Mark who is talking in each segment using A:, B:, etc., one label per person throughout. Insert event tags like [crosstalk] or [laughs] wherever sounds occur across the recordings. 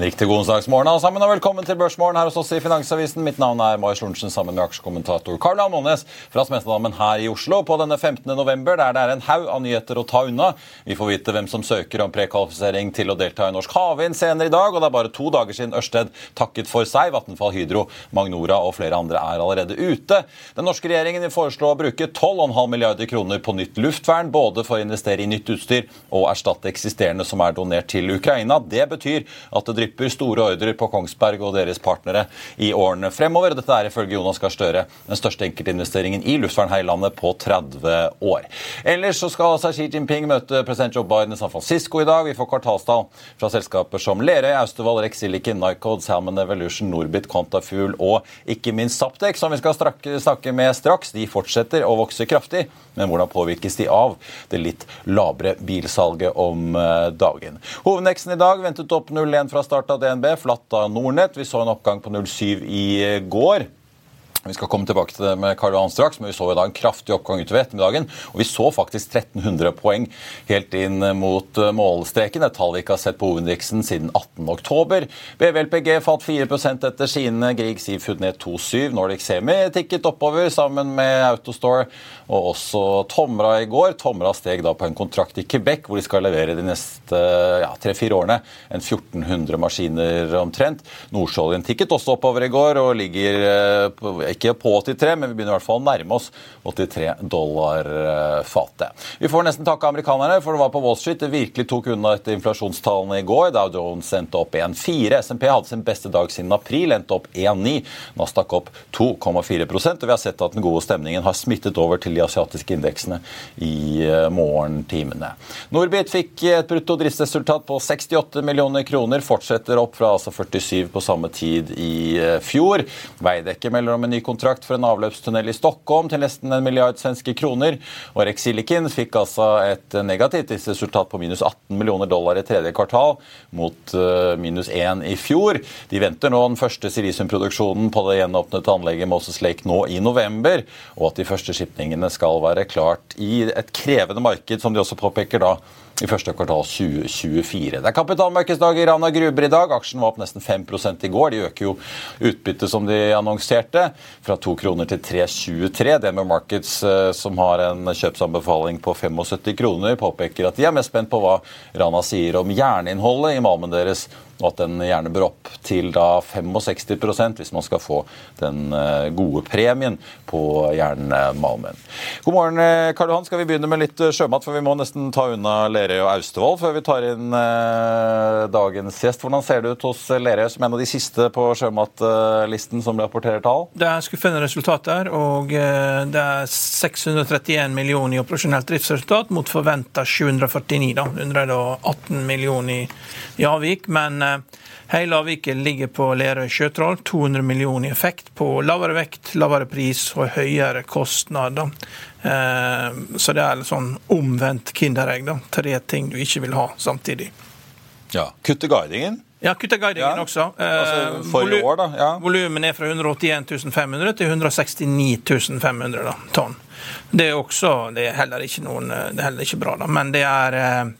A: Riktig god onsdagsmorgen alle sammen, og velkommen til Børsmorgen her hos oss i Finansavisen. Mitt navn er Marius Lorentzen sammen med aksjekommentator Karl Almånes fra Smestadammen her i Oslo på denne 15. november, der det er en haug av nyheter å ta unna. Vi får vite hvem som søker om prekvalifisering til å delta i Norsk Havvind senere i dag, og det er bare to dager siden Ørsted takket for seg. Vattenfall, Hydro, Magnora og flere andre er allerede ute. Den norske regjeringen vil foreslå å bruke 12,5 milliarder kroner på nytt luftvern, både for å investere i nytt utstyr og erstatte eksisterende som er donert til Ukraina. Det betyr at det drypper store ordrer på Kongsberg og deres partnere i årene fremover. Dette er ifølge Jonas Gahr Støre den største enkeltinvesteringen i luftvern her i landet på 30 år. Ellers så skal Xi Jinping møte president Joe Biden i San Francisco i dag. Vi får kvartalstall fra selskaper som Lerøy, Austevoll, Rex Silicon, Nycode, Salmon Evolution, Norbit, Quantafuel og ikke minst Saptek, som vi skal snakke med straks. De fortsetter å vokse kraftig, men hvordan påvirkes de av det litt labre bilsalget om dagen? Hovedneksen i dag ventet opp 0,1 fra start av DNB, flatt av Nordnett. Vi så en oppgang på 0,7 i går. Vi skal komme tilbake til det med Karl Johan straks, men vi så i dag en kraftig oppgang utover ettermiddagen. Og vi så faktisk 1300 poeng helt inn mot målstreken, et tall vi ikke har sett på hovedindeksen siden 18.10. BVLPG falt 4 etter sine. Grieg Seafood ned 2,7. Nordic Semi tikket oppover sammen med Autostore og også Tomra i går. Tomra steg da på en kontrakt i Quebec, hvor de skal levere de neste tre-fire ja, årene en 1400 maskiner omtrent. Nordsjøoljen tikket også oppover i går og ligger på ikke på 83, men vi begynner i hvert fall å nærme oss 83 dollar fatet. Vi får nesten takke amerikanerne, for det var på Wall Street det virkelig tok unna etter inflasjonstallene i går. Dow Jones endte opp 1,4. SMP hadde sin beste dag siden april, endte opp 1,9. Nasdaq opp 2,4% og vi har sett at den gode stemningen har smittet over til de asiatiske indeksene i morgentimene. Norbit fikk et brutto driftsresultat på 68 millioner kroner, fortsetter opp fra altså 47 på samme tid i fjor. Veidekke melder om en ny kontrakt for en avløpstunnel i Stockholm til nesten en milliard svenske kroner. Og Rex fikk altså et negativt resultat på minus 18 millioner dollar i tredje kvartal, mot minus 1 i fjor. De venter nå den første silisiumproduksjonen på det gjenåpnede anlegget Moses Lake nå i november, og at de første skipningene skal være klart i et krevende marked, som de også påpeker da i første kvartal 2024. Det er kapitalmarkedsdag i Rana Gruber i dag. Aksjen var opp nesten 5 i går. De øker jo utbyttet som de annonserte, fra 2 kroner til 3,23. DNB Markets, som har en kjøpsanbefaling på 75 kroner, påpeker at de er mest spent på hva Rana sier om jerninnholdet i malmen deres og at den gjerne bør opp til da 65% hvis man skal få den gode premien på jernmalmen. God morgen, Karl Johan. Skal vi begynne med litt sjømat, for vi må nesten ta unna Lerøy og Austevoll før vi tar inn dagens gjest. Hvordan ser det ut hos Lerøy som en av de siste på sjømatlisten som rapporterer tall?
B: Det er skuffende resultater, og det er 631 millioner i operasjonelt driftsresultat mot forventa 749, da. 118 millioner i avvik. men Hele avviket ligger på Lerøy Sjøtroll. 200 millioner i effekt på lavere vekt, lavere pris og høyere kostnader. Så det er litt sånn omvendt kinderegg. Tre ting du ikke vil ha samtidig.
A: Ja, Kutte guidingen?
B: Ja, kutta guidingen
A: Ja.
B: også.
A: Altså, for i år, da, ja.
B: Volumen er fra 181 500 til 169 500 da, tonn. Det er også det er heller ikke noen, eh, det er heller ikke bra, da, men det er eh,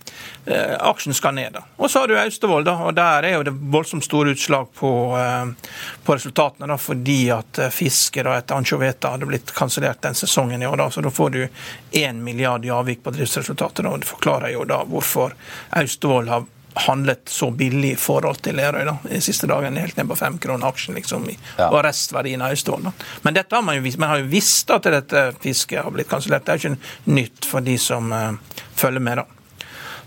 B: eh, Aksjen skal ned. da. Og så har du Austevoll, da, og der er jo det voldsomt store utslag på, eh, på resultatene. da, Fordi at fisket fiske da, etter anchoveta hadde blitt kansellert den sesongen i år. da, Så da får du 1 milliard i avvik på driftsresultatet. da, og Det forklarer jo da hvorfor Austevoll har handlet så billig i forhold til Lerøy da, de siste dagene. Helt ned på fem kroner aksjen, liksom,
A: Ja.
B: og restverdien av Austevoll. Men dette har man jo man har jo visst at dette fisket har blitt kansellert. Det er jo ikke nytt for de som uh, følger med, da.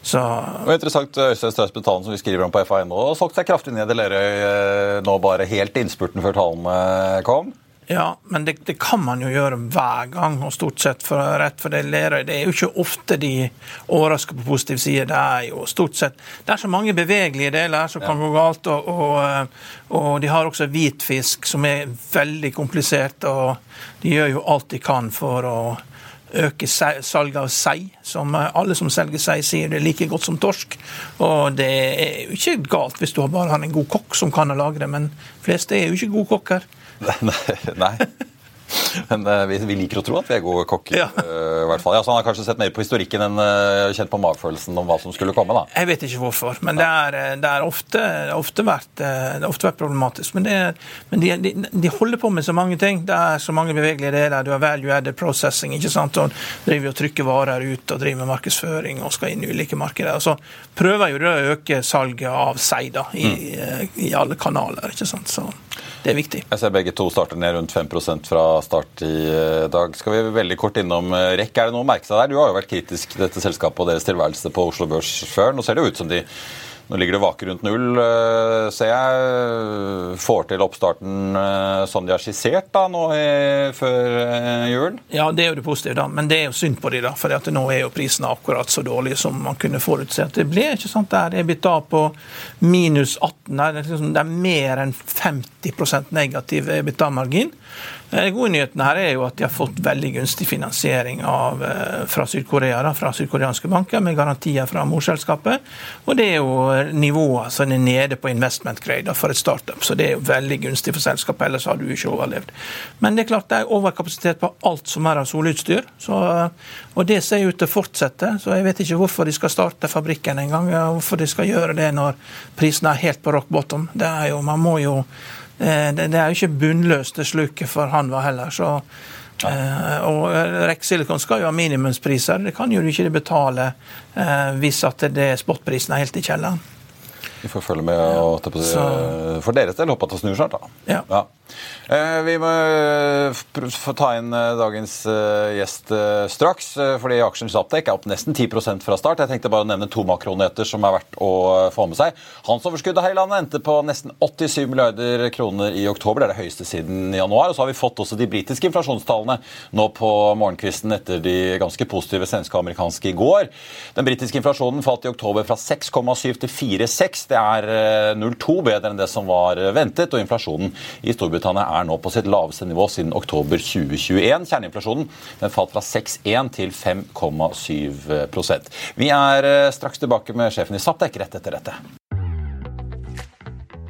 B: Så
A: var interessant, Øystein Strauss Betalen, som vi skriver om på FA.no, har solgt seg kraftig ned i Lerøy eh, nå bare helt innspurten før tallene kom.
B: Ja, men det, det kan man jo gjøre hver gang, og stort sett for rett for det Lerøy. Det er jo ikke ofte de overrasker på positiv side. Det er jo stort sett Det er så mange bevegelige deler som kan gå galt, og, og, eh, og de har også hvitfisk, som er veldig komplisert, og de gjør jo alt de kan for å øke salget av sei, som eh, alle som selger sei, sier det er like godt som torsk. Og det er jo ikke galt hvis du bare har en god kokk som kan lage det, men fleste er jo ikke gode kokker.
A: Nei. [laughs] Men uh, vi, vi liker å tro at vi er gode kokker.
B: Ja.
A: Uh, i hvert fall. Ja, så Han har kanskje sett mer på historikken enn uh, kjent på magefølelsen om hva som skulle komme. da.
B: Jeg vet ikke hvorfor, men det er, ofte, ofte, ofte vært problematisk. Men, det er, men de, de, de holder på med så mange ting. Det er så mange bevegelige deler. Du har value added processing, ikke sant? og driver og trykker varer ut og driver med markedsføring og skal inn i ulike markeder. Og så prøver jo det å øke salget av seg da, i, i alle kanaler. ikke sant? Så det er viktig.
A: Jeg ser begge to starter ned rundt 5% fra start i eh, dag. Skal vi veldig kort innom eh, REC. Er det noe å merke seg der? Du har jo vært kritisk til dette selskapet og deres tilværelse på Oslo Børs før. Nå ser det jo ut som de nå ligger det vaker rundt null, eh, ser jeg. Får til oppstarten som de har skissert da, nå før jul.
B: Ja, det er jo det positive, da. Men det er jo synd på de da, for nå er jo prisene akkurat så dårlige som man kunne forutse at det ble. ikke sant? Der er blitt av på minus 18. Der. Det, er liksom, det er mer enn 50 negativ EBITDA-margin. De gode nyheten her er jo at de har fått veldig gunstig finansiering av, eh, fra Syd-Korea, fra sydkoreanske banker, med garantier fra morselskapet. Og det er jo nivået som er nede på investment grade for et startup, så det er jo veldig gunstig for selskapet, ellers hadde du ikke overlevd. Men det er klart det er overkapasitet på alt som er av solutstyr, så, og det ser ut til å fortsette. Så jeg vet ikke hvorfor de skal starte fabrikken engang, og hvorfor de skal gjøre det når prisene er helt på rock bottom. Det er jo, man må jo Eh, det, det er jo ikke bunnløst det sluket for Hanva heller. så eh, og REC Silicon skal jo ha minimumspriser. Det kan jo du ikke betale eh, hvis at det spotprisen er helt i kjelleren.
A: Vi får følge med og på.
B: Så-
A: for deres del håper at det snur snart. da.
B: Ja.
A: Eh, Vi må eh, få ta inn eh, dagens eh, gjest eh, straks, eh, fordi aksjen Zaptek er opp nesten 10% fra start. Jeg tenkte bare å nevne to makroneter som er verdt å eh, få med seg. Handelsoverskuddet her i landet endte på nesten 87 milliarder kroner i oktober. Det er det høyeste siden januar. Og så har vi fått også de britiske inflasjonstallene nå på morgenkvisten etter de ganske positive svenske og amerikanske i går. Den britiske inflasjonen falt i oktober fra 6,7 til 4,6. Det er eh, 0,2 bedre enn det som var eh, ventet. Og inflasjonen i Storbritannia er nå på sitt laveste nivå siden oktober 2021. Kjerneinflasjonen den falt fra 6,1 til 5,7% Vi er eh, straks tilbake med sjefen i Saptek rett etter dette.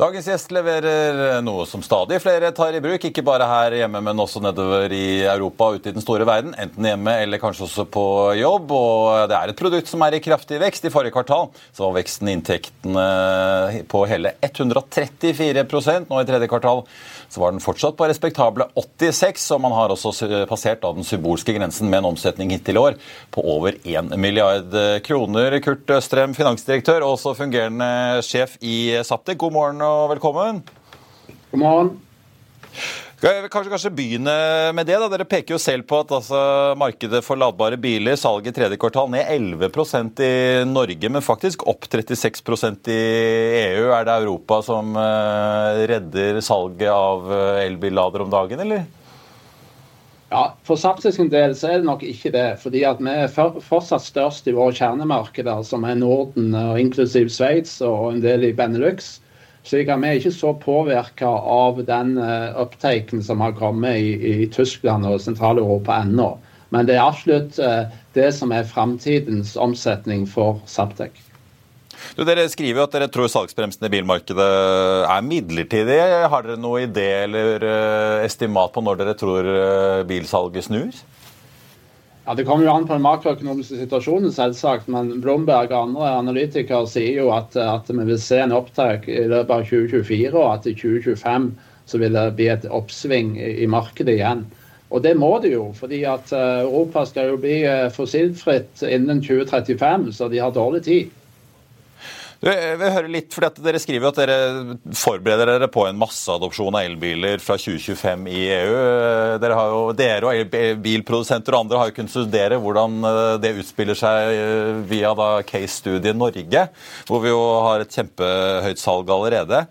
A: Dagens gjest leverer noe som stadig flere tar i bruk, ikke bare her hjemme, men også nedover i Europa og ute i den store verden. Enten hjemme eller kanskje også på jobb. Og det er et produkt som er i kraftig vekst. I forrige kvartal så var veksten i inntektene på hele 134% Nå i tredje kvartal så var den fortsatt på respektable 86, og man har også passert av den symbolske grensen med en omsetning hittil i år på over 1 milliard kroner. Kurt Østrem, finansdirektør og også fungerende sjef i Saptek, god morgen og velkommen.
C: God morgen.
A: Vil kanskje, kanskje begynne med det. da. Dere peker jo selv på at altså, markedet for ladbare biler, salget i tredje kvartal ned 11% i Norge, men faktisk opp 36% i EU. Er det Europa som uh, redder salget av uh, elbillader om dagen, eller?
C: Ja, For Saptis del så er det nok ikke det. fordi at Vi er fortsatt størst i våre kjernemarkeder, som er Norden, og inklusiv Sveits og en del i Benelux. Slik at vi er ikke så påvirka av den uh, uptaken som har kommet i, i Tyskland og Sentral-Europa ennå. Men det er absolutt uh, det som er framtidens omsetning for Saptek.
A: Du, dere skriver at dere tror salgsbremsen i bilmarkedet er midlertidig. Har dere noe idé eller uh, estimat på når dere tror bilsalget snur?
C: Ja, Det kommer jo an på den makroøkonomiske situasjonen, selvsagt. Men Blomberg og andre analytikere sier jo at, at vi vil se en opptak i løpet av 2024, og at i 2025 så vil det bli et oppsving i, markedet igjen. Og det må det jo, fordi at uh, Europa skal jo bli uh, fossilfritt innen 2035, så de har dårlig tid.
A: Jeg vil høre litt, fordi Dere skriver at dere forbereder dere på en masseadopsjon av elbiler fra 2025 i EU. Dere, jo, dere og bilprodusenter og andre har jo kunnet studere hvordan eh, det utspiller seg eh, via case-studien Norge, hvor vi jo har et kjempehøyt salg allerede.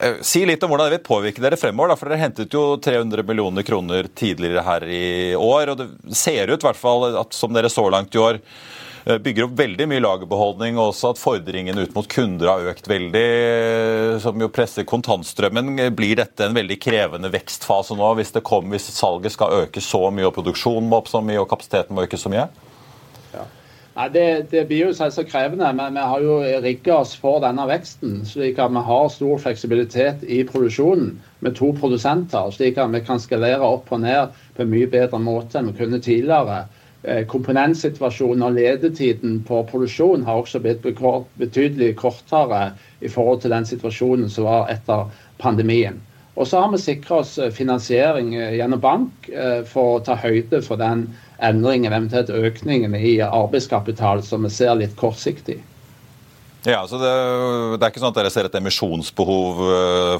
A: Eh, si litt om hvordan det vil påvirke dere fremover. For Dere hentet jo 300 millioner kroner tidligere her i år. og Det ser ut hvert fall at som dere så langt i år Eh, bygger opp veldig mye lagerbeholdning, og også at fordringen ut mot kunder har økt veldig, eh, som jo presser kontantstrømmen. Blir dette en veldig krevende vekstfase nå, hvis, kommer, hvis salget skal øke så mye, og produksjonen må opp så mye, og kapasiteten må øke så mye?
C: Nei, det, det, blir jo så krevende, men vi har jo rigga oss for denne veksten. Slik at vi har stor fleksibilitet i produksjonen med to produsenter. Slik at vi kan skalere opp og ned på en mye bedre måte enn vi kunne tidligere. Eh, komponentsituasjonen og ledetiden på produksjon har også blitt betydelig kortere i forhold til den situasjonen som var etter pandemien. Og så har vi sikra oss eh, finansiering eh, gjennom bank for å ta høyde for den endringen, eventuelt økningen i arbeidskapital som vi ser litt kortsiktig.
A: Ja, så det, det, er ikke sånn at dere ser et emisjonsbehov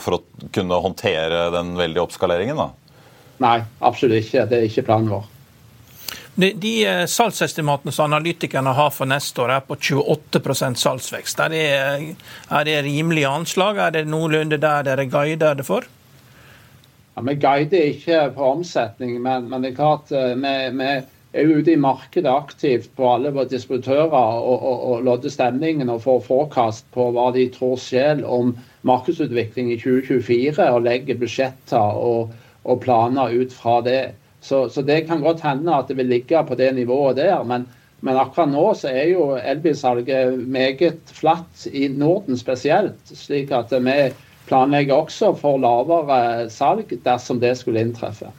A: for å kunne håndtere den veldige oppskaleringen? da?
C: Nei, absolutt ikke. Det er ikke planen vår.
B: De, de eh, salgsestimatene som analytikerne har for neste år, er på 28 salgsvekst. Er det, er det rimelige anslag? Er det noenlunde der dere guider det for?
C: Ja, Vi guider ikke på omsetning, men, men det er klart eh, vi, er ute i markedet aktivt på alle våre distributører og, og, og lodder stemningen og får forecast på hva de tror skjer om markedsutvikling i 2024, og legger budsjetter og, og planer ut fra det. Så, så, det kan godt hende at det vil ligge på det nivået der. Men, men akkurat nå så er jo elbilsalget meget flatt i Norden spesielt. Slik at vi planlegger også for lavere salg dersom det skulle inntreffe.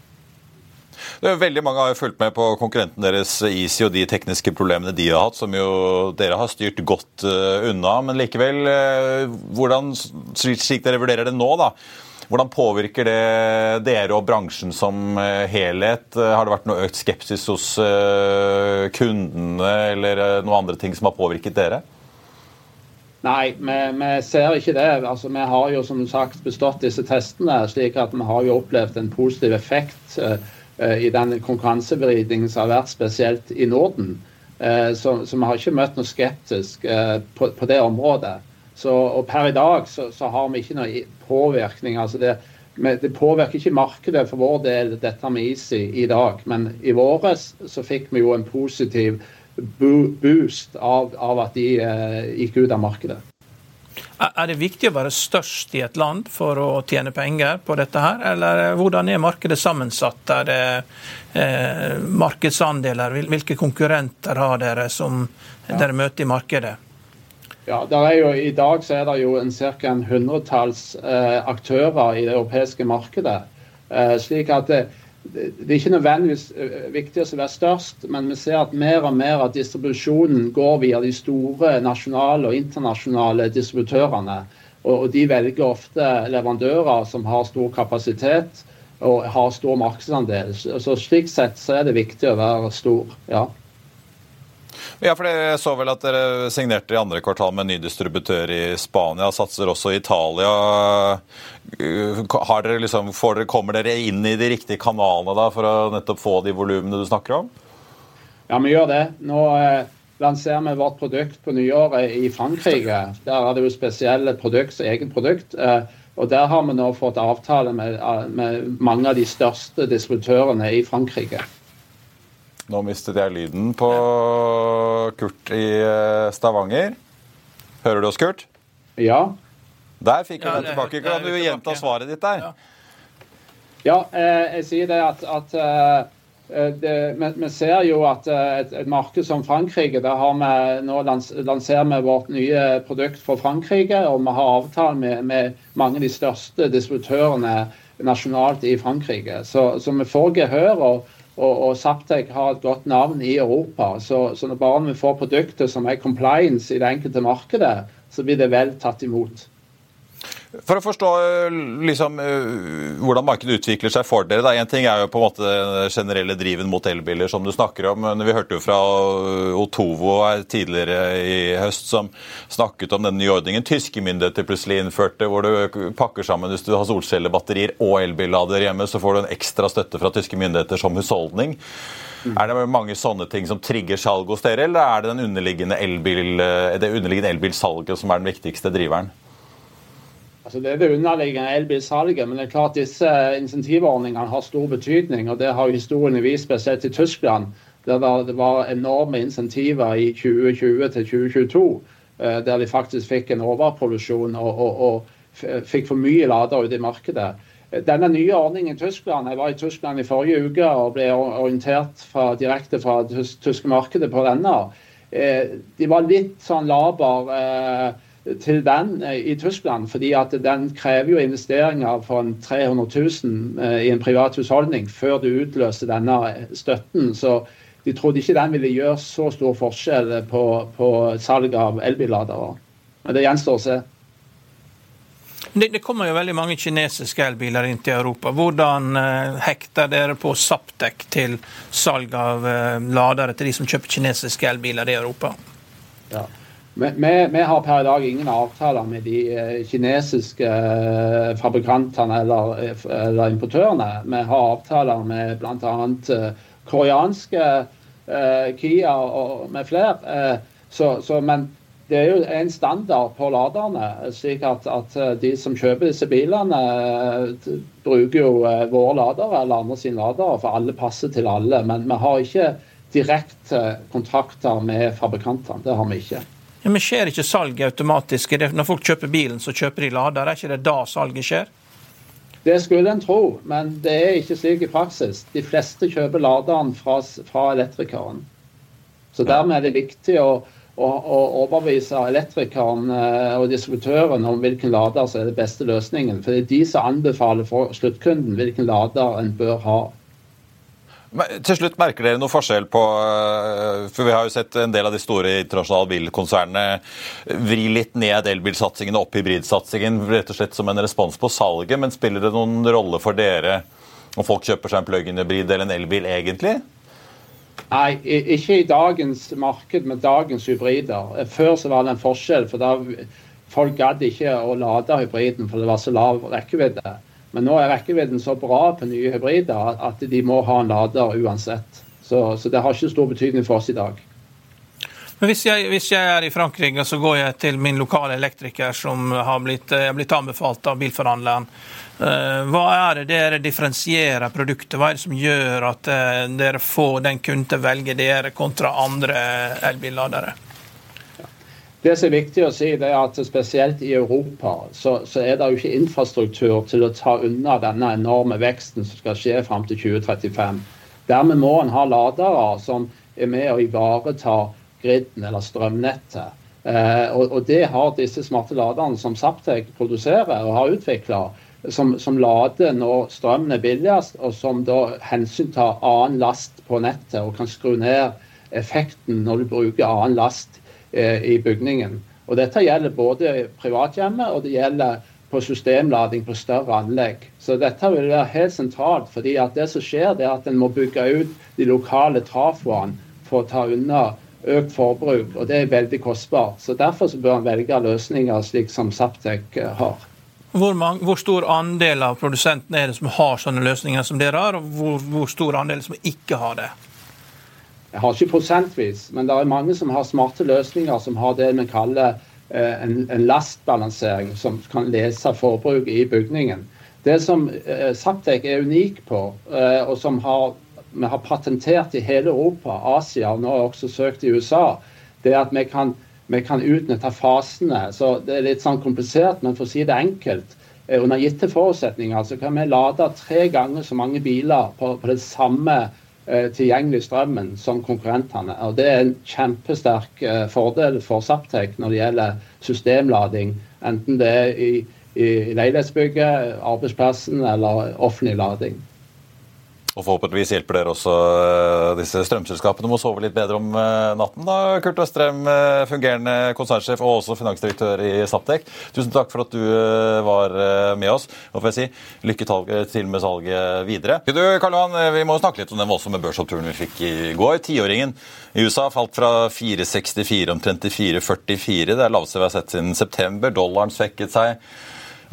A: Det er Veldig mange har jo fulgt med på konkurrenten deres Easy og de tekniske problemene de har hatt, som jo dere har styrt godt unna. Men likevel, hvordan, slik dere vurderer det nå, da, hvordan påvirker det dere og bransjen som eh, helhet? Har det vært noe økt skepsis hos eh, kundene eller eh, noen andre ting som har påvirket dere?
C: Nei, vi, vi, ser ikke det. Altså, vi har jo som sagt bestått disse testene, slik at vi har jo opplevd en positiv effekt i den konkurransevridningen som har vært spesielt i Norden. Så, så, vi har ikke møtt noe skeptisk på, på, det området. Så, og Per i dag så, så, har vi ikke noe påvirkning. altså det, det påvirker ikke markedet for vår del, dette med Easy i dag. Men i våres så fikk vi jo en positiv boost av, av at de eh, gikk ut av markedet.
B: Er det viktig å være størst i et land for å tjene penger på dette her, eller eh, hvordan er markedet sammensatt? Er det eh, markedsandeler? Hvilke konkurrenter har dere som ja. dere møter i markedet?
C: Ja, jo, I dag så er det jo en ca. en hundretalls eh, aktører i det europeiske markedet. Eh, slik at det, det, er ikke nødvendigvis eh, viktig å være størst, men vi ser at mer og mer av distribusjonen går via de store nasjonale og internasjonale distributørene. Og, og de velger ofte leverandører som har stor kapasitet og har stor markedsandel. Så Slik sett så er det viktig å være stor. ja.
A: Ja, for Jeg så vel at dere signerte i andre kvartal med en ny distributør i Spania. Satser også i Italia. Dere liksom, dere, kommer dere inn i de riktige kanalene da, for å nettopp få de volumene du snakker om?
C: Ja, vi gjør det. Nå eh, lanserer vi vårt produkt på nyåret i Frankrike. Der er det jo spesielle produkt, eget produkt. Eh, og Der har vi nå fått avtale med, med mange av de største distributørene i Frankrike.
A: Nå mistet jeg lyden på Kurt i eh, Stavanger. Hører du oss, Kurt?
C: Ja.
A: Der fikk vi ja, den tilbake. Kan du gjenta svaret ditt der?
C: Ja, eh, jeg sier det at, at eh, det, vi, ser jo at et, et, marked som Frankrike, der har vi nå lans, lanserer vi vårt nye produkt for Frankrike. Og vi har avtale med, med, mange av de største distributørene nasjonalt i Frankrike. Så, så vi får gehør. og og, og Saptek har et godt navn i Europa. Så, så når bare vi får produkter som er compliance i det enkelte markedet, så blir det vel tatt imot.
A: For å forstå eh, liksom, eh, hvordan markedet utvikler seg for dere. Én ting er jo på en måte den generelle driven mot elbiler, som du snakker om. men Vi hørte jo fra Otovo tidligere i høst som snakket om den nye ordningen tyske myndigheter plutselig innførte, hvor du pakker sammen hvis du har solcellebatterier og elbillader hjemme, så får du en ekstra støtte fra tyske myndigheter som husholdning. Mm. Er det mange sånne ting som trigger salg hos dere, eller er det den underliggende elbil, eh, det underliggende elbilsalget som er den viktigste driveren?
C: Altså Det er det underliggende elbilsalget, men det er klart disse insentivordningene har stor betydning. og Det har historien vist, spesielt i Tyskland, der det var enorme insentiver i 2020 til 2022. Eh, der de faktisk fikk en overproduksjon og, og, og fikk for mye lader ute i markedet. Denne nye ordningen i Tyskland, Jeg var i Tyskland i forrige uke og ble orientert fra, direkte fra det tyske markedet på denne. Eh, de var litt sånn laber eh, til den eh, i Tyskland, fordi at den krever jo investeringer for 300 000 eh, i en privat husholdning før du utløser denne støtten. Så de trodde ikke den ville gjøre så stor forskjell på, på salg av elbilladere. Men det gjenstår å se.
B: Det, det, kommer jo veldig mange kinesiske elbiler inn til Europa. Hvordan eh, hekter dere på Saptek til salg av ladere til de som kjøper kinesiske elbiler i Europa?
C: Ja. Vi, vi, har per i dag ingen avtaler med de eh, kinesiske eh, fabrikantene eller, eh, eller importørene. Vi har avtaler med bl.a. koreanske eh, Kia og med flere. Så, så, men det er jo en standard på laderne, slik at, at de som kjøper disse bilene, bruker jo våre ladere eller andre sine ladere, for alle passer til alle. Men vi har ikke direkte kontrakter med fabrikantene. Det har vi ikke.
B: Ja, men Skjer ikke salget automatisk? Når folk kjøper bilen, så kjøper de lader. Er ikke det da salget skjer?
C: Det skulle en tro, men det er ikke slik i praksis. De fleste kjøper laderen fra, fra elektrikeren. Så dermed er det viktig å, å, å overbevise elektrikeren eh, og distributøren om hvilken lader som er den beste løsningen. For det er de som anbefaler for sluttkunden hvilken lader en bør ha.
A: Til slutt, Merker dere noe forskjell på eh, For vi har jo sett en del av de store internasjonale bilkonsernene vri litt ned elbilsatsingen og opp hybridsatsingen rett og slett som en respons på salget. Men spiller det noen rolle for dere om folk kjøper seg en plug-in hybrid eller en elbil, egentlig?
C: Nei, ikke i dagens marked med dagens hybrider. Før så var det en forskjell. for da Folk gadd ikke å lade hybriden, for det var så lav rekkevidde. Men nå er rekkevidden så bra på nye hybrider at de må ha en lader uansett. Så, så det har ikke stor betydning for oss i dag.
B: Men hvis jeg, hvis jeg, er i Frankrike, så går jeg til min lokale elektriker som har blitt, blitt anbefalt av bilforhandleren. Eh, hva er det dere differensierer produktet? Hva er det som gjør at eh, dere får den kunden til å velge dere kontra andre elbilladere?
C: Det som er viktig å si, det er at spesielt i Europa så, så, er det jo ikke infrastruktur til å ta unna denne enorme veksten som skal skje fram til 2035. Dermed må en ha ladere som er med å ivareta griden eller strømnettet. Eh, og, og, det har disse smarte laderne som Saptek produserer og har utvikla, som, som, lader når strømmen er billigst, og som da hensyntar annen last på nettet og kan skru ned effekten når du bruker annen last i bygningen. Og Dette gjelder både privathjemmet og det gjelder på systemlading på større anlegg. Så dette vil være helt sentralt. fordi at det som skjer, det er at en må bygge ut de lokale trafoene for å ta unna økt forbruk, og det er veldig kostbart. Så Derfor så bør en velge løsninger slik som Saptek eh, har.
B: Hvor, mange, hvor, stor andel av produsentene er det som har sånne løsninger som dere har, og hvor, hvor stor andel som ikke har det?
C: Jeg har ikke prosentvis, men det er mange som har smarte løsninger som har det vi kaller eh, en, en lastbalansering, som kan lese forbruk i bygningen. Det som eh, Saptek er unik på, eh, og som har, vi har patentert i hele Europa, Asia og nå har også søkt i USA, det er at vi kan, vi kan utnytte fasene. Så Det er litt sånn komplisert, men for å si det enkelt. Under gitte forutsetninger så kan vi lade tre ganger så mange biler på, på det samme Eh, tilgjengelig strømmen som konkurrentene. Og Det er en kjempesterk eh, fordel for Saptek når det gjelder systemlading, enten det er i, i leilighetsbygget, arbeidsplassen eller offentlig lading.
A: Og Forhåpentligvis hjelper dere også eh, disse strømselskapene med å sove litt bedre om eh, natten. da, Kurt Østrem, eh, fungerende konsernsjef og også finansdirektør i Saptek. Tusen takk for at du var med oss. Og får jeg si, Lykke til med salget videre. Du, Karl Johan, Vi må snakke litt om den voldsomme børsoppturen vi fikk i går. Tiåringen i USA falt fra 4,64 omtrent til 4,44. Det er laveste vi har sett siden september. Dollaren svekket seg.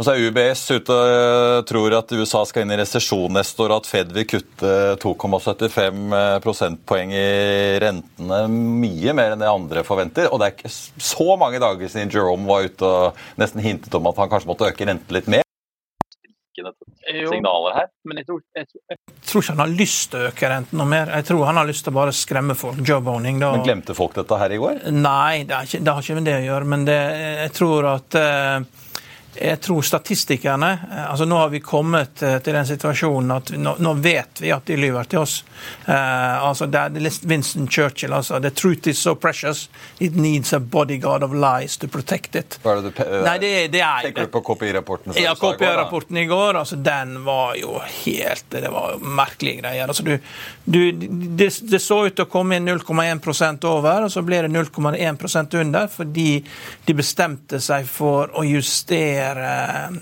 A: Og så er UBS ute og eh, tror at USA skal inn i resesjon neste år, og at Fed vil kutte 2,75 eh, prosentpoeng i rentene. Mye mer enn det andre forventer. Og det er ikke så mange dager siden Jerome var ute og nesten hintet om at han kanskje måtte øke renten litt mer. Signaler her.
B: Men jeg tror, jeg, jeg tror, ikke han har lyst til å øke renten noe mer. Jeg tror han har lyst til å bare skremme folk. Job-owning.
A: Men Glemte folk dette her i går?
B: Nei, det, ikke, det har ikke med det å gjøre. Men det, jeg tror at uh, jeg tror statistikerne eh, altså Nå har vi kommet eh, til den situasjonen at nå, nå vet vi at de lyver til oss. Uh, altså det er Winston Churchill altså, The truth is so precious, it needs a bodyguard of lies to protect it.
A: Hva er det du Nei, det, det er, Tenker du på KPI-rapporten?
B: Ja, KPI-rapporten i går. altså Den var jo helt Det var merkelige greier. altså du, du det, det, så ut til å komme inn 0,1% over, og så ble det 0,1% under fordi de bestemte seg for å justere vurdere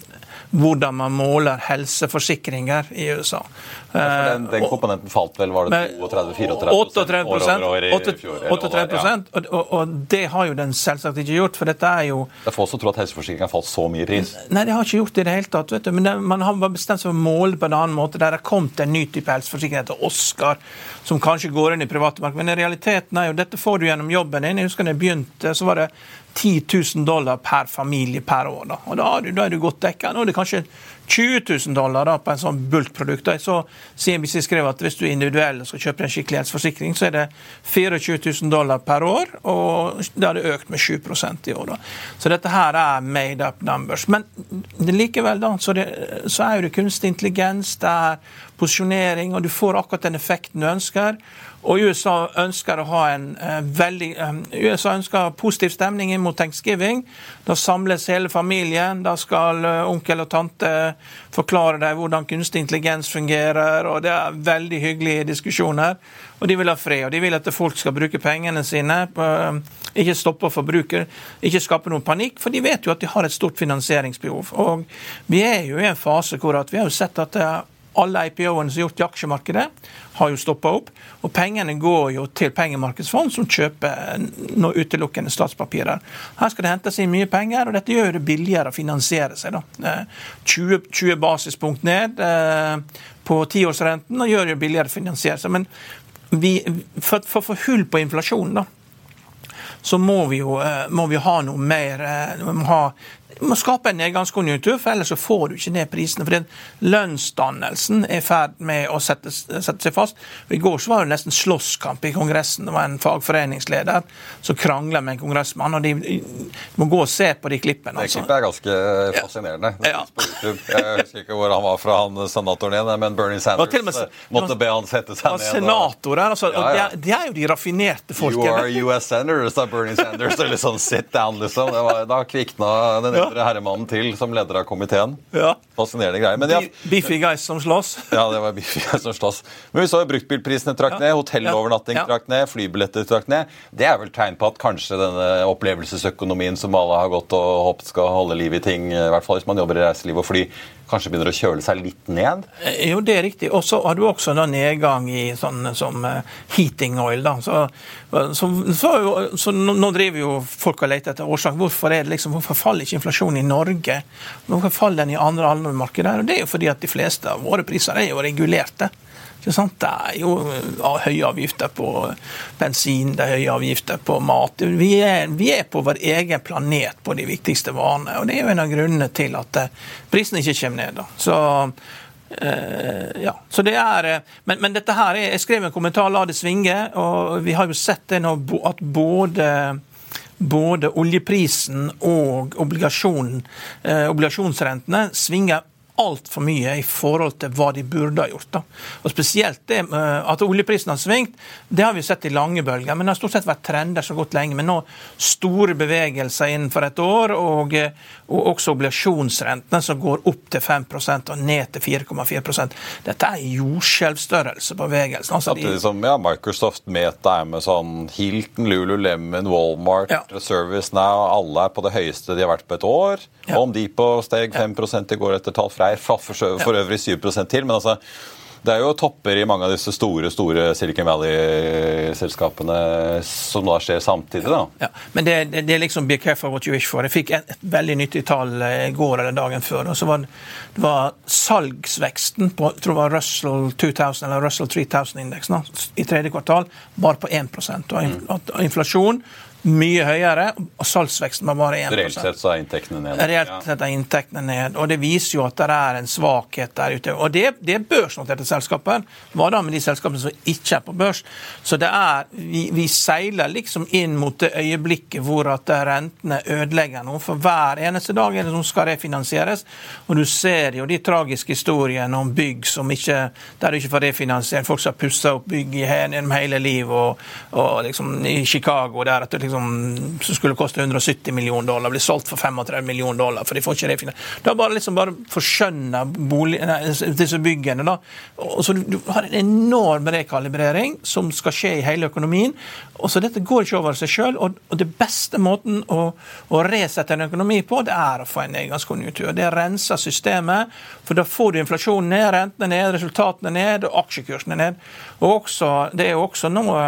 B: hvordan man måler helseforsikringer i USA.
A: Ja, den, den, eh, komponenten falt vel, var det 32-34
B: år over i fjor? 38 ja. og, og, det har jo den selvsagt ikke gjort. for dette er jo...
A: Det er få som tror at helseforsikring har falt så mye i pris.
B: Nei, det har ikke gjort det i det hele tatt. vet du. Men det, man har bestemt seg for å måle på en annen måte. Der er kommet en ny type helseforsikring etter Oscar, som kanskje går inn i private marked. Men i realiteten er jo dette får du gjennom jobben din. Jeg husker da jeg begynte, så var det 10 000 dollar per familie per år. Da, og da, da er du godt dekka. Nå er det kanskje 20 000 dollar da, på en sånn bulkprodukt. Så CNBC skrev at hvis du er individuell og skal kjøpe en skikkelig helseforsikring, så er det 24 000 dollar per år, og det hadde økt med 7% i år. Da. Så dette her er made up numbers. Men likevel da, så, det, så er jo det kunstig intelligens, det er posisjonering, og du får akkurat den effekten du ønsker. Og USA ønsker å ha en uh, veldig uh, USA ønsker positiv stemning inn mot thanksgiving. Da samles hele familien. Da skal uh, onkel og tante forklare deg hvordan kunstig intelligens fungerer, og det er veldig hyggelige diskusjoner. Og de vil ha fred, og de vil at folk skal bruke pengene sine, ikke stoppe å forbruke. ikke skape noen panikk, for de vet jo at de har et stort finansieringsbehov. Og vi er jo i en fase hvor vi har jo sett at det er alle IPO-ene som er gjort i aksjemarkedet, har jo stoppa opp. Og pengene går jo til pengemarkedsfond, som kjøper nå utelukkende statspapirer. Her skal det hentes inn mye penger, og dette gjør det billigere å finansiere seg. da. 20, eh, 20 basispunkt ned eh, på tiårsrenten og gjør det billigere å finansiere seg. Men vi, for å få hull på inflasjonen, da, så må vi jo eh, må vi ha noe mer Vi må ha du må skape en nedgangskonjunktur, for ellers så får du ikke ned prisene. for Lønnsdannelsen er i ferd med å sette, sette, seg fast. I går så var det nesten slåsskamp i Kongressen. Det var en fagforeningsleder som krangla med en kongressmann. og de, de, må gå og se på de klippene.
A: Altså. Det klippet er ganske fascinerende. Ja. Jeg husker ikke hvor han var fra, han senatoren igjen, men Bernie Sanders med, eh, måtte be han sette seg ned.
B: Senatorer, altså, ja, ja. De, er, jo de raffinerte folkene.
A: You are US senators, sa Bernie Sanders. Det er litt sånn sit down, liksom. Var, da kvikna den ja bedre herremannen til som leder av komiteen.
B: Ja.
A: Fascinerende greier. Men ja,
B: Biffy guys som slåss. [laughs]
A: Ja, det var Biffy guys som slåss. Men vi så jo bruktbilprisene trakk ned, hotellovernatting trakk ned, flybilletter trakk ned. Det er vel tegn på at kanskje denne opplevelsesøkonomien som alle har gått og håpet skal holde liv i ting, i hvert fall hvis man jobber i reiseliv og fly, kanskje begynner å kjøle seg litt ned?
B: Eh, jo, det er riktig. Og så har du også da nedgang i sånn som uh, heating oil. da. Så, så, så, så, nå driver jo folk og leter etter årsak. Hvorfor, liksom, hvorfor faller ikke inflasjonen i Norge? Hvorfor faller den i andre allmennmarkeder? Det er jo fordi at de fleste av våre priser er jo regulerte. Det er jo høye avgifter på bensin, det er høye avgifter på mat. Vi er, vi er, på vår egen planet på de viktigste varene. og Det er jo en av grunnene til at prisen prisene ikke kommer ned. Da. Så Uh, ja, så det er, men, men, dette her, jeg skrev en kommentar, la det svinge. og Vi har jo sett det nå at både, både oljeprisen og uh, obligasjonsrentene svinger altfor mye i forhold til hva de burde ha gjort. Da. Og Spesielt det eh, at oljeprisen har svingt, det har vi sett i lange bølger. Men det har stort sett vært trender så godt lenge. Men nå store bevegelser innenfor et år, og, eh, og også obligasjonsrentene som går opp til 5% og ned til 4,4% Dette er jordskjelvstørrelse på bevegelsen.
A: Altså, de... som ja, Microsoft, Meta, Amazon, Hilton, Lululemon, Walmart, ja. Service Now, alle er på det høyeste de har vært på et år. Ja. Om de på steg 5 i går etter tall fra er for, for øvrig 7 til. men altså det er jo topper i mange av disse store store Silicon Valley-selskapene som da skjer samtidig. da.
B: Ja, Men det, det, er liksom be careful what you wish for. Jeg fikk et, et veldig nyttig tall i går eller dagen før. og så var Det var salgsveksten på jeg tror det var Russell 2000 eller Russell 3000-indeksen i tredje kvartal bare på 1 og mm. inflasjon mye høyere, og salgsveksten var bare 1
A: Reelt sett så er inntektene ned.
B: Reelt sett er inntektene ned, og Det viser jo at det er en svakhet der ute. Og Det, det er børsnoterte selskaper. Hva da med de selskapene som ikke er på børs? Så det er, vi, vi, seiler liksom inn mot det øyeblikket hvor at rentene ødelegger noe. For hver eneste dag er det som skal refinansieres. Og du ser jo de tragiske historiene om bygg som ikke, der du ikke får refinansiert. Folk som har pussa opp bygg gjennom hele livet, og, og liksom i Chicago der at det liksom, som skulle koste 170 millioner dollar, blir solgt for 35 millioner dollar. for de får ikke refinansiert. Da bare liksom bare forskjønne disse byggene. da. Og så Du har en enorm rekalibrering som skal skje i hele økonomien. og så Dette går ikke over seg sjøl. Og, og det beste måten å, å resette en økonomi på, det er å få en nedgangskonjunktur. Det renser systemet, for da får du inflasjonen ned, rentene ned, resultatene ned, og aksjekursene ned. Og også, Det er jo også noe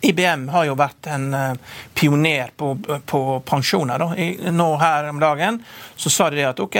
B: IBM har jo vært en eh, pioner på, på pensjoner. Da. Nå her om dagen så sa de at ok,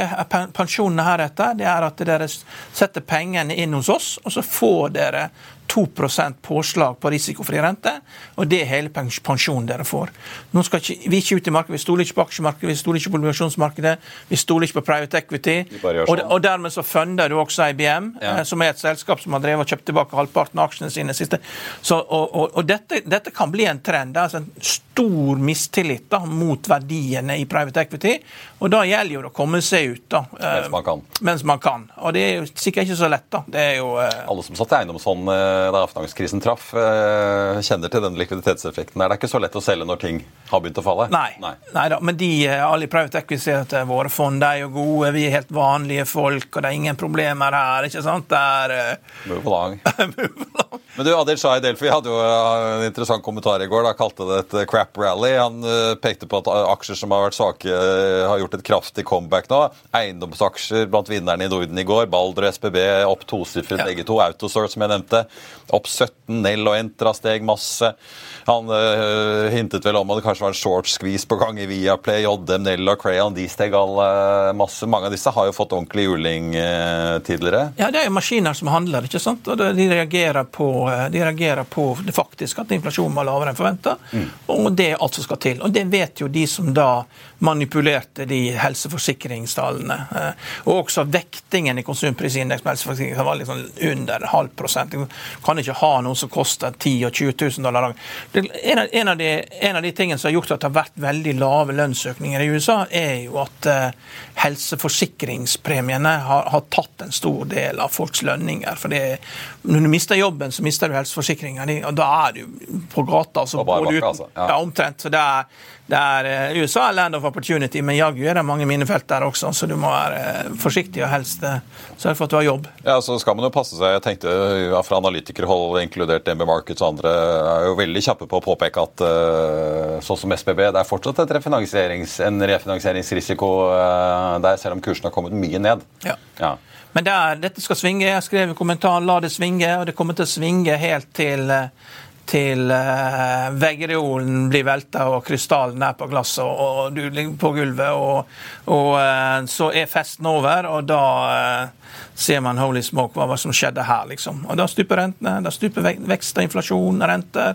B: pensjonene heretter det er at dere setter pengene inn hos oss, og så får dere 2% påslag på risikofri rente, og det er hele pensjonen dere får. Nå skal ikke, Vi ikke ut i markedet, vi stoler ikke på aksjemarkedet, vi stoler ikke på obligasjonsmarkedet, vi stoler ikke på private equity. Og,
A: sånn.
B: og, dermed så funder du også IBM, ja. Eh, som er et selskap som har drevet og kjøpt tilbake halvparten av aksjene sine siste. Så, og, og dette, dette, kan bli en trend. Det er altså en stor mistillit da, mot verdiene i private equity, og da gjelder jo det å komme seg ut. da.
A: Mens man kan.
B: Mens man kan. Og det er jo sikkert ikke så lett. da. Det er jo...
A: Alle som satt i eiendomsfond eh, da finanskrisen traff, eh, kjenner til den likviditetseffekten. der. Det er ikke så lett å selge når ting har begynt å falle?
B: Nei. Nei. Neida, men de, eh, alle private equity våre fond er jo gode, vi er helt vanlige folk, og det er ingen problemer her. ikke sant? Det er [laughs] [laughs]
A: Move along. Men du, Adil Shah Delphi hadde jo en interessant kommentar i går. da, Kalte det et crap rally. Han pekte på at aksjer som har vært svake, har gjort et kraftig comeback nå. Eiendomsaksjer blant vinnerne i Norden i går. Balder og SBB opp tosifret ja. begge to. Autosort, som jeg nevnte, opp 17. Nell og Entra steg masse. Han øh, hintet vel om at det kanskje var en short squeeze på gang i Viaplay. JM, Nell og Crayon de steg alle masse. Mange av disse har jo fått ordentlig juling øh, tidligere.
B: Ja, det er jo maskiner som handler, ikke sant. Og de reagerer på, eh, de reagerer på det faktiske, at inflasjonen var lavere enn forventa. Mm. Og det er alt som skal til. Og det vet jo de som da manipulerte de helseforsikringstallene. Og også vektingen i konsumprisindeks var liksom under halv prosent. Kan ikke ha noe som koster 10 og 20 000 dollar en av, en, en av, de, tingene som har gjort at det har vært veldig lave lønnsøkninger i USA, er jo at uh, helseforsikringspremiene har, har, tatt en stor del av folks lønninger. For det, når du mister jobben, så mister du helseforsikringa, og da er du på gata. Så går du ut, altså. ja. ja, omtrent. Så det er, det er uh, USA land of opportunity, men jaggu er det mange minefelt der også, så du må være uh, forsiktig og helst sørge for at du har jobb.
A: Ja, så skal man jo passe seg. Jeg tenkte ja, Fra analytikerhold, inkludert DNB Markets og andre, er jo veldig kjappe på å påpeke at sånn som SBB, det er fortsatt refinanserings, en refinansieringsrisiko der, selv om kursen har kommet mye ned.
B: Ja. ja. Men der, dette skal svinge. Jeg skrev i kommentaren 'la det svinge', og det kommer til å svinge helt til til uh, veggreolen blir velta og krystallen er på glasset og, du ligger på gulvet. Og, og uh, så er festen over, og da uh, ser man holy smoke, hva som skjedde her, liksom. Og da stuper rentene. Da stuper vekst og inflasjon, renter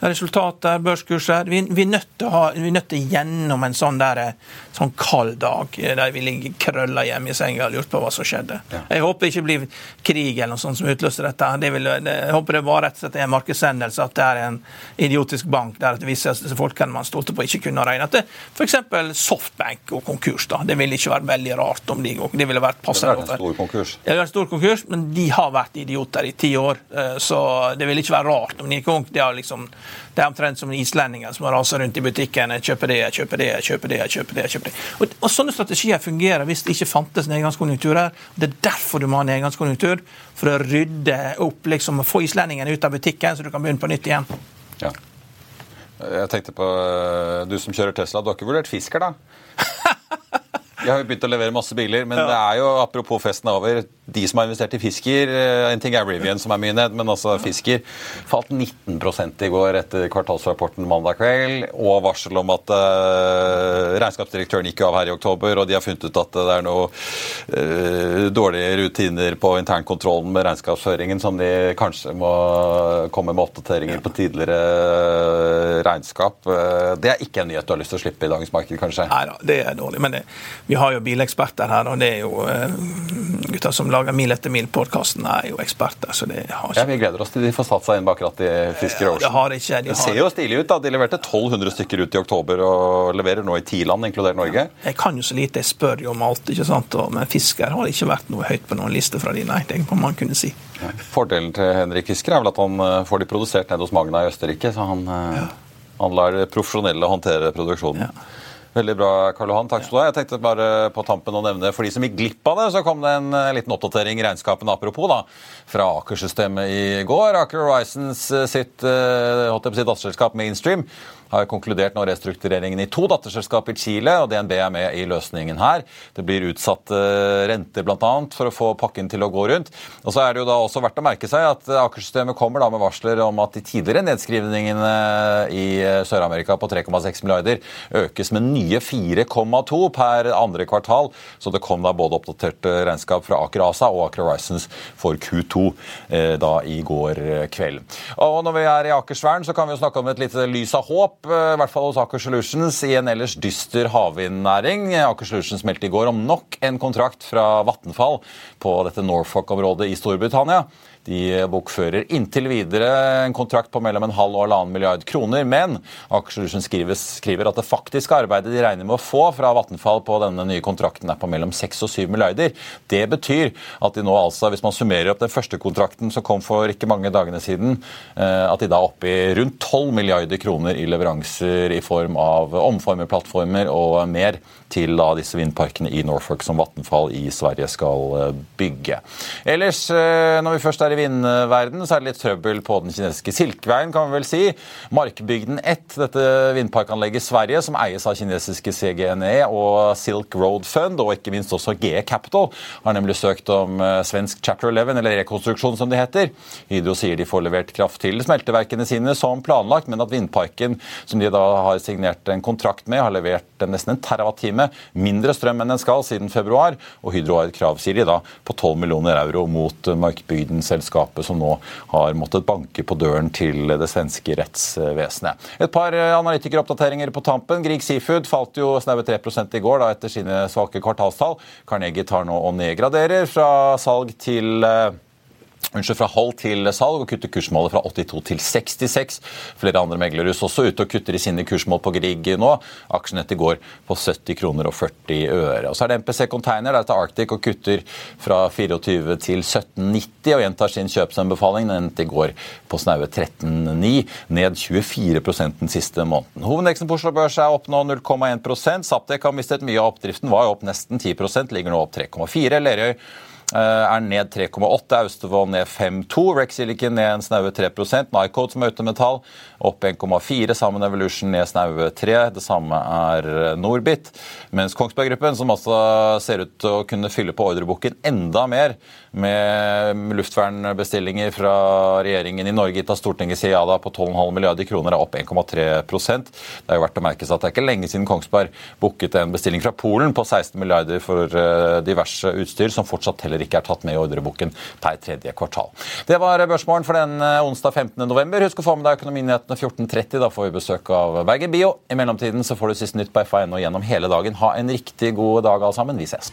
B: resultater, børskurser. Vi, vi, nødt til å ha, vi nødt til gjennom en sånn, der, sånn kald dag der vi ligger krølla hjemme i senga og lurer på hva som skjedde. Ja. Jeg håper det ikke blir krig eller noe sånt som utløser dette. Det vil, jeg håper det bare rett og slett er en markedshendelse, at det er en idiotisk bank der at visse folkene man stolte på, ikke kunne regne. At F.eks. Softbank og konkurs. da. Det ville ikke vært veldig rart om de Det ville vært passende.
A: Det ville vært en stor konkurs.
B: Det ville vært stor konkurs, men de har vært idioter i ti år. Eh, så det ville ikke være rart om de gikk konk. De har liksom det er omtrent som islendinger som raser rundt i butikken. Jeg kjøper det, jeg kjøper det, jeg kjøper det. jeg kjøper det, jeg kjøper det. Og, og Sånne strategier fungerer hvis det ikke fantes nedgangskonjunkturer. Det er derfor du må ha nedgangskonjunktur. For å rydde opp, liksom, få islendingene ut av butikken, så du kan begynne på nytt igjen.
A: Ja. Jeg tenkte på eh, Du som kjører Tesla, du har ikke vurdert Fisker, da? [laughs] Vi har jo begynt å levere masse biler, men ja. det er jo, apropos festen over, de som har investert i Fisker eh, En ting er Rivian, som er mye ned, men altså Fisker falt 19 i går etter kvartalsrapporten mandag kveld, og varsel om at uh, regnskapsdirektøren gikk av her i oktober, og de har funnet ut at det er noe uh, dårlige rutiner på internkontrollen med regnskapsføringen som de kanskje må komme med oppdateringer på tidligere regnskap. Det er ikke en nyhet du har lyst til å slippe i dagens marked, kanskje?
B: Nei det er dårlig. men det vi har jo bileksperter her, og det er jo uh, gutta som lager Mil etter mil-podkasten, er jo eksperter. så det har ikke...
A: Ja, Vi gleder oss til de får satt seg inn bak rattet i Fisker Ocean.
B: Det, har ikke,
A: de det ser jo stilig ut. da. De leverte 1200 stykker ut i oktober og leverer nå i ti land, inkludert Norge. Ja,
B: jeg kan jo så lite, jeg spør jo om alt, ikke sant? men Fisker har ikke vært noe høyt på noen liste fra de, nei. Det kan man kunne si.
A: Ja. Fordelen til Henrik Fisker er vel at han eh, får de produsert nede hos Magna i Østerrike, så han, eh, ja. han lar profesjonelle håndtere produksjonen. Ja. Veldig bra, Karl Johan. Takk skal du ha. Jeg tenkte bare på tampen å nevne, For de som gikk glipp av det, så kom det en eh, liten oppdatering i regnskapene apropos da, fra Aker-systemet i går. Aker Horizons eh, sitt, uh, sitt datterselskap Mainstream har konkludert nå restruktureringen i to datterselskap i Chile, og DNB er med i løsningen her. Det blir utsatt renter bl.a. for å få pakken til å gå rundt. Og så er det jo da også verdt å merke seg at Aker-systemet kommer da med varsler om at de tidligere nedskrivningene i Sør-Amerika på 3,6 milliarder økes med nye 4,2 per andre kvartal. Så det kom da både oppdaterte regnskap fra Aker ASA og Aker Horizons for Q2 eh, da i går kveld. Og når vi er i Akersvern, så kan vi jo snakke om et lite lys av håp eh, i hvert fall hos Aker Solutions, i en ellers dyster havvindnæring. Aker Solutions meldte i går om nok en kontrakt fra Vattenfall på dette Norfolk-området i Storbritannia. De bokfører inntil videre en kontrakt på mellom en halv og halvannen milliard kroner. Men aksjekursen skriver, at det faktiske arbeidet de regner med å få fra Vattenfall på denne nye kontrakten er på mellom 6 og 7 milliarder. Det betyr at de nå altså, hvis man summerer opp den første kontrakten som kom for ikke mange dagene siden, eh, at de da er oppe i rundt 12 milliarder kroner i leveranser i form av omformerplattformer og mer til da disse vindparkene i Norfolk som Vattenfall i Sverige skal eh, bygge. Ellers, eh, når vi først er i vindverden, så er det litt trøbbel på den kinesiske Silkeveien, kan vi vel si. Markbygden 1, dette vindparkanlegget i Sverige, som eies av kinesiske CGNE og Silk Road Fund, og ikke minst også GE Capital, har nemlig søkt om eh, svensk chapter 11, eller rekonstruksjon som det heter. Hydro sier de får levert kraft til smelteverkene sine som planlagt, men at vindparken, som de da har signert en kontrakt med, har levert nesten en terawatt-time mindre strøm enn den skal siden februar, og Hydro har et krav, sier de da, på 12 millioner euro mot Markbygden-selskapet, som nå har måttet banke på døren til det svenske rettsvesenet. Et par eh, analytikeroppdateringer på tampen. Grieg Seafood falt jo snaue 3 i går da, etter sine svake kvartalstall. Carnegie tar nå og nedgraderer fra salg til eh, Unnskyld, fra halv til salg og kutter kursmålet fra 82 til 66. Flere andre meglerhus også ute og kutter i sine kursmål på Grieg nå. Aksjen etter går på 70 kroner og 40 øre. Og Så er det MPC Container der til Arctic og kutter fra 24 til 17,90 og gjentar sin kjøpsanbefaling. Den endte i går på snaue 13,9, ned 24% den siste måneden. Hovedveksten på Oslo Børs er opp nå 0,1 Saptek har mistet mye av oppdriften, var jo opp nesten 10% ligger nå opp 3,4 Lerøy er ned 3,8. Austevoll ned 5,2. Rex Silicon ned en snaue 3 Nycode som er autometall opp 1,4. Sammen Evolution ned snaue 3. Det samme er Norbit. Mens Kongsberg Gruppen, som altså ser ut til å kunne fylle på ordreboken enda mer med luftvernbestillinger fra regjeringen i Norge, gitt av Stortinget sier ja da på 12,5 milliarder kroner, er opp 1,3% Det er jo verdt å merke seg at det er ikke lenge siden Kongsberg booket en bestilling fra Polen på 16 milliarder for eh, diverse utstyr, som fortsatt heller ikke er tatt med i ordreboken per tredje kvartal. Det var børsmålen for den eh, onsdag 15. november. Husk å få med deg Økonominyhetene 14.30. Da får vi besøk av Bergen Bio. I mellomtiden så får du siste nytt på FA.no gjennom hele dagen. Ha en riktig god dag alle sammen. Vi ses.